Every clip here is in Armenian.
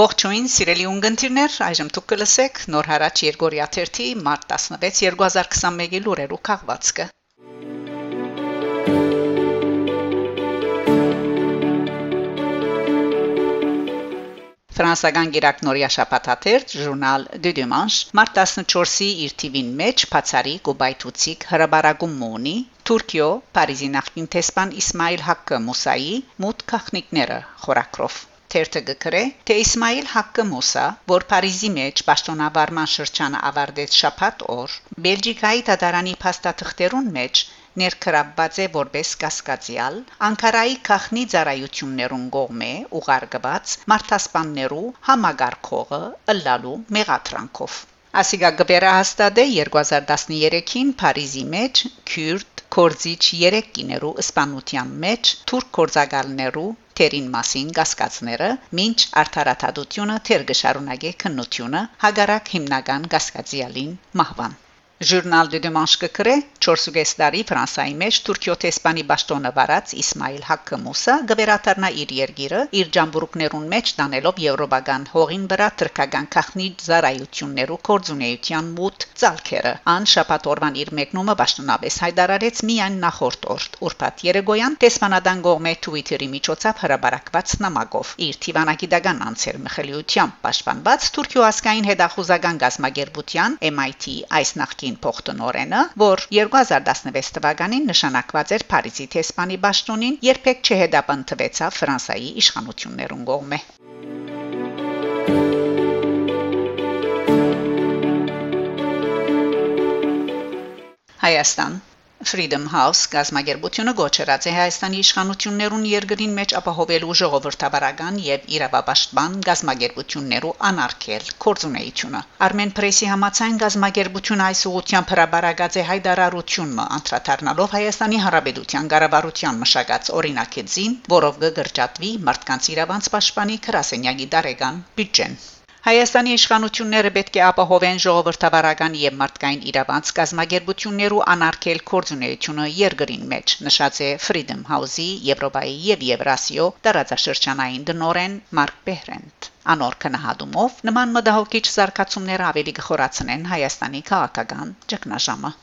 Ողջույն, սիրելի ունգընտիրներ, այժմ դուք կլսեք նոր հարաճ Երգորիա 1-ի մարտ 16 2021-ի լուրերու քաղվածքը։ Ֆրանսական գիրակնորիա շապաթաթերթ ժուրնալ De Dimanche մարտ 14-ի իր թիվին մեջ բացարիք ու բայթուցիկ հրաբարագում մոնի Թուրքիո Փարիզի նախկին տեսփան Իսմայիլ Հակկը Մուսայի մուտ քախնիկները խորակրով Թերթը գկրե. Թե Իսմայիլ Հակկը Մուսա, որ Փարիզի մեջ պաշտոնավարման շրջանը ավարտեց շփատ օր, Բելգիկայի դատարանի փաստաթղթերուն մեջ ներքրաբված է որպես կասկածյալ Անկարայի քախնի ծառայություններուն գողմե ուղարկված մարտհասպաններու համագարկողը ըլլալու մեղատրանքով Ասիգա գբերա հաստատե 2013-ին Փարիզի մեջ քյուրդ կորզիչ 3 կիներու իսպանության մեջ թուրք կորզագալներու թերին մասին գասկածները ոչ արդարադատությունը թեր գշարունակե քննությունը հագարակ հիմնական գասկածիալին մահվան Ժուրնալ դե Դեմանշկը գրե 4.5 տարի Ֆրանսայի մեջ Թուրքիո տեսփանի ճշտոնը վարած Իսմայիլ Հակը Մուսա գվերաթարնա իր երգիրը իր ջամբուրուկներուն մեջ տանելով եվրոպական հողին վրա թրկական քախնի զարայություններու կորձունեության մուտ ցալքերը ան շապատորվան իր մեկնումը ճշտոնաբես հայտարարեց միայն նախորդ օր ուրբաթ Երեգոյան տեսփանադան գողմե Twitter-ի միջոցով հրաբարակված նամակով իր թիվանակիդական անձեր մխելիությամբ պաշտպանված Թուրքիո ասկային հետախուզական գազམ་ագերբության MIT այս նախկին Մարտին փոխտնօրենը, որ 2016 թվականին նշանակված էր Փարիզի տեսփանի ճշտոնին, երբեք չհետապնդվեցավ Ֆրանսայի իշխանություններուն կողմէ։ Հայաստան Freedom House գազագերբությունը գոչերած է Հայաստանի իշխանություններուն երկրին մեջ ապահովելու ժողովրդաբարական եւ իրավապաշտպան գազագերբություններու անարգել կորձունեությունը։ Armen Press-ի համաձայն գազագերբությունը այս ուղությամբ հրաբարագած է հայդարարությունը անդրադառնալով Հայաստանի Հանրապետության ղարավարության մշակած օրինակեցին, որով կգրճատվի մարդկանց իրավանց պաշտպանի քրասենյակի դարեգան բյուջեն։ Հայաստանի իշխանությունները պետք է ապահովեն ժողովրդավարական եւ մարդկային իրավանց կազմակերպություններու անարգել կորձունեությունը երկրին մեջ, նշած է Freedom House-ի Եվրոպայի եւ Եվրասիո տարածաշրջանային դնորեն Մարկ Բեհրենտ։ Անոր կնահատումով նման մտահոգիչ զարգացումները ավելի կխորացնեն Հայաստանի քաղաքական ճգնաժամը։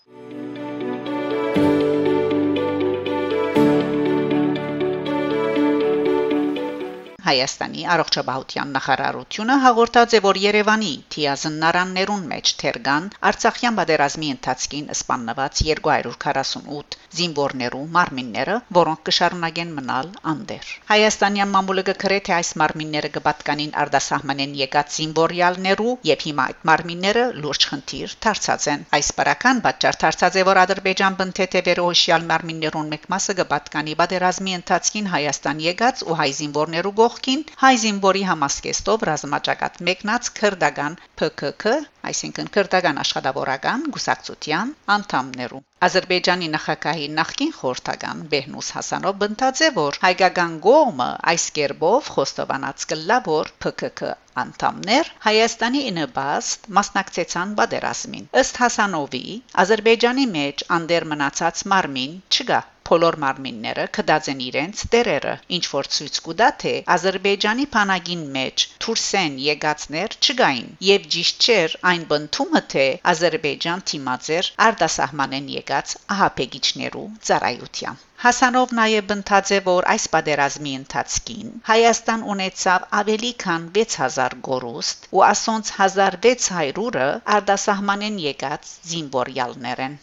Հայաստանի առողջապահության նախարարությունը հաղորդած է, որ Երևանի թիազննարաններուն մեջ Թերգան Արցախյան բادرազմի ընթացքին սպանված 248 զինվորներու մարմինները, որոնք կշարունակեն մնալ անդեր։ Հայաստանյան մամուլը գրե թե այս մարմինները կպատկանին արդասահմանեն եկած զինվորյալներու եւ հիմա այդ մարմինները լուրջ խնդիր դարձած են։ Այս բարական պատճառ դարձած է, որ Ադրբեջան բնթեթե վերոհիշյալ մարմիններուն մեկ մասը կպատկանի բادرազմի ընթացքին Հայաստան եկած ու հայ զինվորներու գող կողքին հայ զինվորի համասկեստով ռազմաճակատ մեկնած քրդական ՓԿՔ, այսինքն քրդական աշխատավորական գուսակցության անդամներու։ Ադրբեջանի նախագահի նախկին խորհրդական Բեհնուս Հասանով բնտած է, որ հայկական գողմը այս կերպով խոստովանած կլա, որ ՓԿՔ անդամներ Հայաստանի ինըբաստ մասնակցեցան բادرազմին։ Ըստ Հասանովի, Ադրբեջանի մեջ անդեր մնացած մարմին չկա բոլոր մարմինները կդածեն իրենց տերերը ինչ որ ցույց կուտա թե Ադրբեջանի փանագին մեջ թուրսեն եկածներ չգային եւ ճիշտ չէր այն բնդումը թե Ադրբեջան թիմածեր արտասահմանեն եկած ահապեգիչներու ծառայության Հասանով նաև բնթած է, որ այս պատերազմի ընթացքին Հայաստան ունեցավ ավելի քան 6000 գորուստ ու ասոնց 1600-ը արտասահմանեն եկած զինվորյալներ են։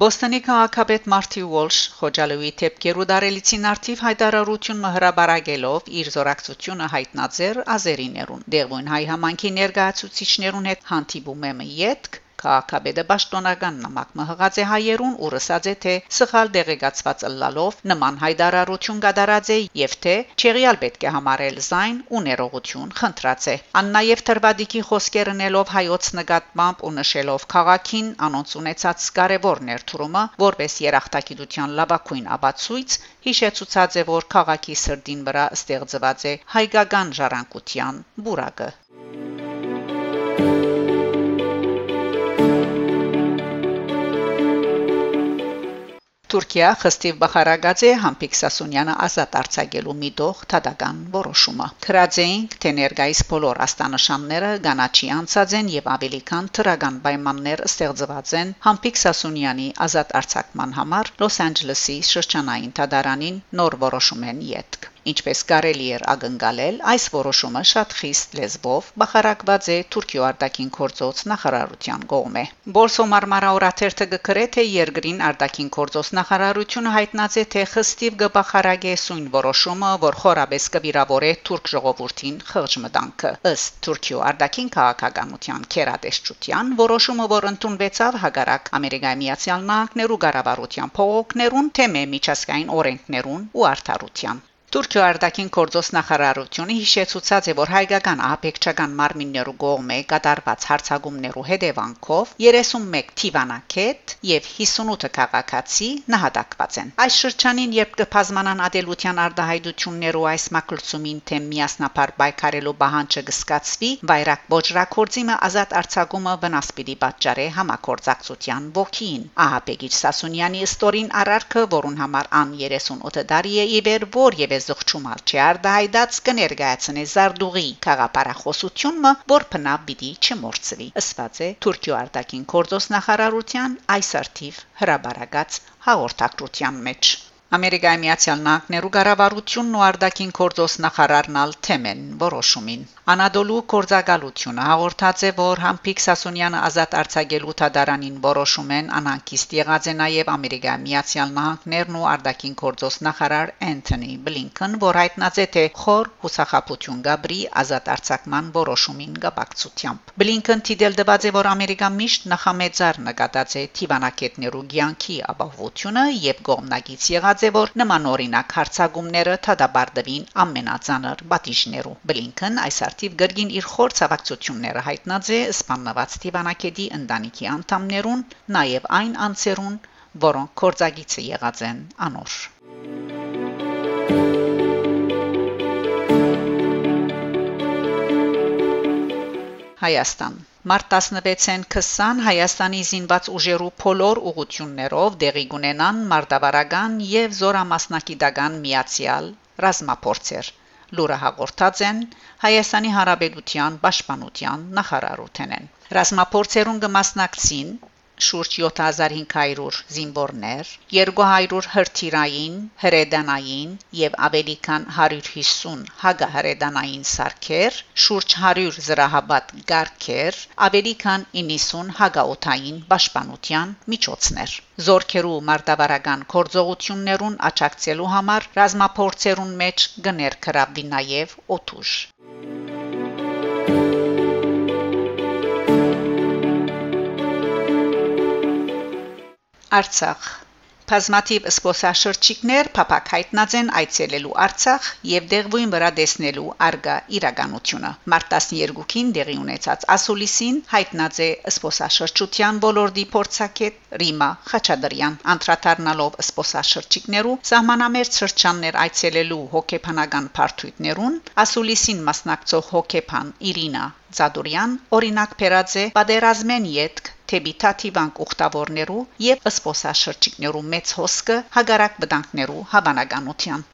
Բոստոնի քաղաքապետ Մարտի Ուոլշ Խոջալուի թեփկերու դարելիցին արդիվ հայտարարություն մհրաբարագելով իր զորակցությունը հայտնաձեր ազերիներուն դեղույն հայ համանքի ներկայացուցիչներուն հետ հանդիպում եմ յետք Քաղաքաբեդը պաշտոնական նամակ մհղած է հայերուն ու ռսած է թե սխալ դեղեկացված ըլլալով նման հայտարարություն կատարած է եւ թե չեղյալ պետք է համարել զայն ու ներողություն խնդրած է ան նաեւ թրվադիկի խոսքեր ընելով հայոց նկատմամբ ու նշելով քաղաքին անոնց ունեցած կարևոր ներդրումը որպես երախտագիտության լավակույն ապացույց հիշեցուցած է որ քաղաքի սրդին վրա ստեղծված է հայկական ժառանգության բուրակը Թուրքիա խստիվ բախարագած է Համբիկ Սասունյանը ազատ արձակելու միտող թադական որոշումը։ Քրածեինք թե ներգայիս բոլոր աստանշանները գանաչի անցած են եւ ավելի քան թրական պայմաններ ստեղծված են Համբիկ Սասունյանի ազատ արձակման համար Լոս Անջելեսի շրջանային թադարանին նոր որոշում են յետք։ Ինչպես կարելի էր ակնկալել, այս որոշումը շատ խիստ լեզվով բախարակված է Թուրքիո արտաքին գործոց նախարարության կողմէ։ Բոլսո մարմարաորաթերթը գկրե թե երկրին արտաքին գործոց նախարարությունը հայտնած է թե խստիվ կբախարագե սույն որոշումը, որ խորաբես կվիրավորե թուրք ժողովրդին խղճմտանքը։ Ըստ Թուրքիո արտաքին քաղաքականության քերատեսչության որոշումը, որ ընդունվեցավ հագարակ Ամերիկայի Միացյալ Նահանգներու ղարավարության փողոքներուն, թեմե միջազգային օրենքներուն ու արդարության Թուրքիա արտաքին գործոս նախարարությունը հիշեցուցած է, որ հայկական ահաբեկչական մարմիններու կողմէ կատարված հարցագումներու հետևանքով 31 թիվանակետ եւ 58 քաղաքացի նահատակված են։ Այս շրջանին, երբ կփազմանան ադելության արտահայտություններու այս մակլցումին թեմ միասնապար բայկարելու բահանջը կսկացվի, վայրակ ոչրակորձիմը ազատ արձակումը վնաս պիտի պատճառե համակորձակցության ողքին։ Ահաբեկիչ Սասունյանի ստորին արարքը, որուն համար ան 38 տարի է իվեր, որ եւ զղջումալ չի արդահայտած կներկայացնի Զարդուղի խաղապարախոսությունը, որ բնավ պիտի չմորցվի։ Ըսված է Թուրքիո արտաքին գործոս նախարարության այս արդիվ հրաբարակած հաղորդակցության մեջ։ Ամերիկայի Միացյալ Նահանգներու ղարավարությունն ու արտաքին գործոս նախարարնալ թեմեն որոշումին։ Անադոլու կորցակալությունը հաղորդած է, որ Համբիկ Սասունյանը ազատ արձակելու թադարանին որոշում են անանկիստ եղած է նաև Ամերիկայի Միացյալ Նահանգներն ու արտաքին գործոս նախարար Անթոնի Բլինքեն, որ հայտնած է թե խոր հուսախապություն գաբրի ազատ արձակման որոշումին կապակցությամբ։ Բլինքեն դիտել դված է, որ Ամերիկան միշտ նախամեծար նկատած է Թիվանակետներու ցանկի ապահովությունը եւ կողմնակից եղած է որ նման օրինակ հարցագումները թադաբարդվին ամենածանր բատիժներու բլինքեն այս արդիվ գրգին իր խոր ցավակցությունները հայտնած է սպաննված Տիվանակեդի ընտանիքի անդամներուն նաև այն անձերուն որոնք կորցագիցը եղած են անոր Հայաստան Մարտ 16-ին 20 Հայաստանի զինված ուժերու փոլոր ուղություններով դեղի կունենան մարտավարական եւ զորամասնակիտական միացյալ ռազմապորցեր։ Լուրը հաղորդած են Հայաստանի Հանրապետության Պաշտպանության նախարարութենեն։ Ռազմապորցերուն կմասնակցին շուրջ 7500 զինվորներ, 200 հրթիռային, հրեդանային եւ ավելի քան 150 հագահրեդանային սարքեր, շուրջ 100 զրահաբատ գարքեր, ավելի քան 90 հագաօթային պաշտպանության միջոցներ։ Զորքերու մարտավարական կորձողություններուն աճակցելու համար ռազմապորցերուն մեջ գներքրավի նաև օթուշ։ Արցախ Բազմաթիվ սփոսաշրջիկներ փապակ հայտնած են այցելելու Արցախ եւ դեղույն վրա տեսնելու արգա իրականությունը։ Մարտ 12-ին դեղի ունեցած ասուլիսին հայտնած է սփոսաշրջության ոլորտի փորձակետ Ռիմա Խաչադրյան, անդրադառնալով սփոսաշրջիկներու սահմանամերձ շրջաններ այցելելու հոգեբանական բարդույթներուն, ասուլիսին մասնակցող հոգեբան Իրինա Զադուրյան օրինակ բերած է պատերազմեն յետք թեպի թաթիվանք ուխտավորներու եւ ըսպոսաշրջիկներու մեծ հոսքը հագարակ վտանգներու հավանականության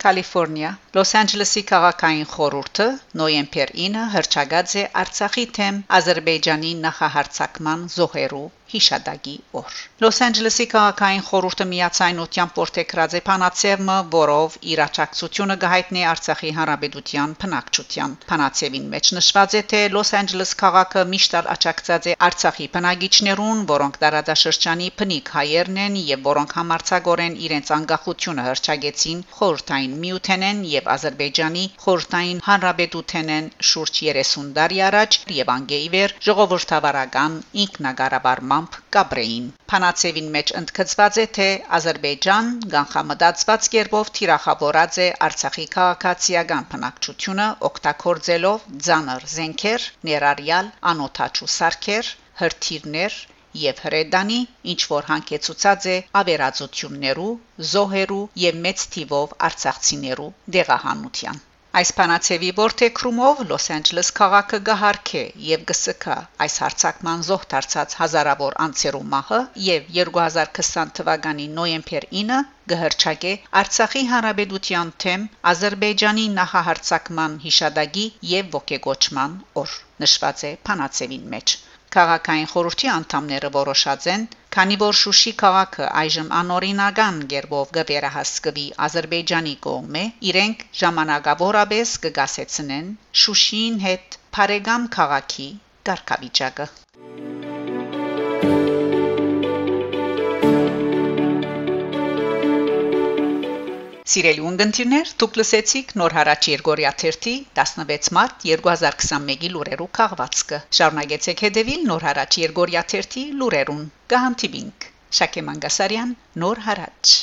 Կալիֆոռնիա Լոս Անջելեսի քաղաքային խորհուրդը նոյեմբեր 9 հրճագած է Արցախի թեմ Ադրբեջանի նախահարցակման զոհերու հիշադակի օր։ Լոս Անջելեսի քաղաքային խորհուրդը միացայնությամբ որթեքրած է Փանացևը, որով իր աջակցությունը գահիտնի Արցախի հանրապետության փնակչության։ Փանացևին մեջ նշված է, թե Լոս Անջելես քաղաքը միշտ աջակցած է Արցախի փնագիչներուն, որոնք տարածաշրջանի փնիկ հայերն են եւ որոնք համարցակորեն իրենց անկախությունը հրճագեցին խորհրդային միութենեն եւ Ադրբեջանի խորհրդային հանրապետութենեն շուրջ 30 տարի առաջ եւ անգեիվեր ժողովրդավարական ինքնագարաբարման նկատմամբ Գաբրեին Փանացևին մեջ ընդգծված է թե Ադրբեջան գանխամտածված կերպով թիրախավորած է Արցախի քաղաքացիական բնակչությունը օգտագործելով ցաներ զենքեր, ներառյալ անօթաչու սարքեր, հրթիռներ եւ հրեդանի ինչ որ հանգեցուցած է ավերածություններու, զոհերու եւ մեծ թիվով արցախցիներու դեղահանության Այս փանացեվի որթեքրումով Լոս Անջելես քաղաքը գահարքե եւ գսկա այս հարցակման զոհ դարձած հազարավոր անցերու մահը եւ 2020 թվականի նոյեմբեր 9 գհրճակե Արցախի հանրապետության թեմ Ադրբեջանի նախահարցակման հիշադակի եւ ողեգոճման օր նշված է փանացեվին մեջ Քաղաքային խորհրդի անդամները որոշած են, քանի որ Շուշի քաղաքը այժմ անօրինական ģերբով գվերահասկվի Ադրբեջանի կողմէ, իրենք ժամանակավորապես կգասեցնեն Շուշին հետ Փարեգամ քաղաքի ղարքավիճակը Սիրելի ունգընտիրներ, դուք լսեցիք նոր հարաճ Երգորիա 3-ի 16 մարտ 2021-ի լուրերու քաղվածքը։ Շարունակեցեք հետևել նոր հարաճ Երգորիա 3-ի լուրերուն։ Գահանտիբինք Շակե Մանգասարյան, նոր հարաճ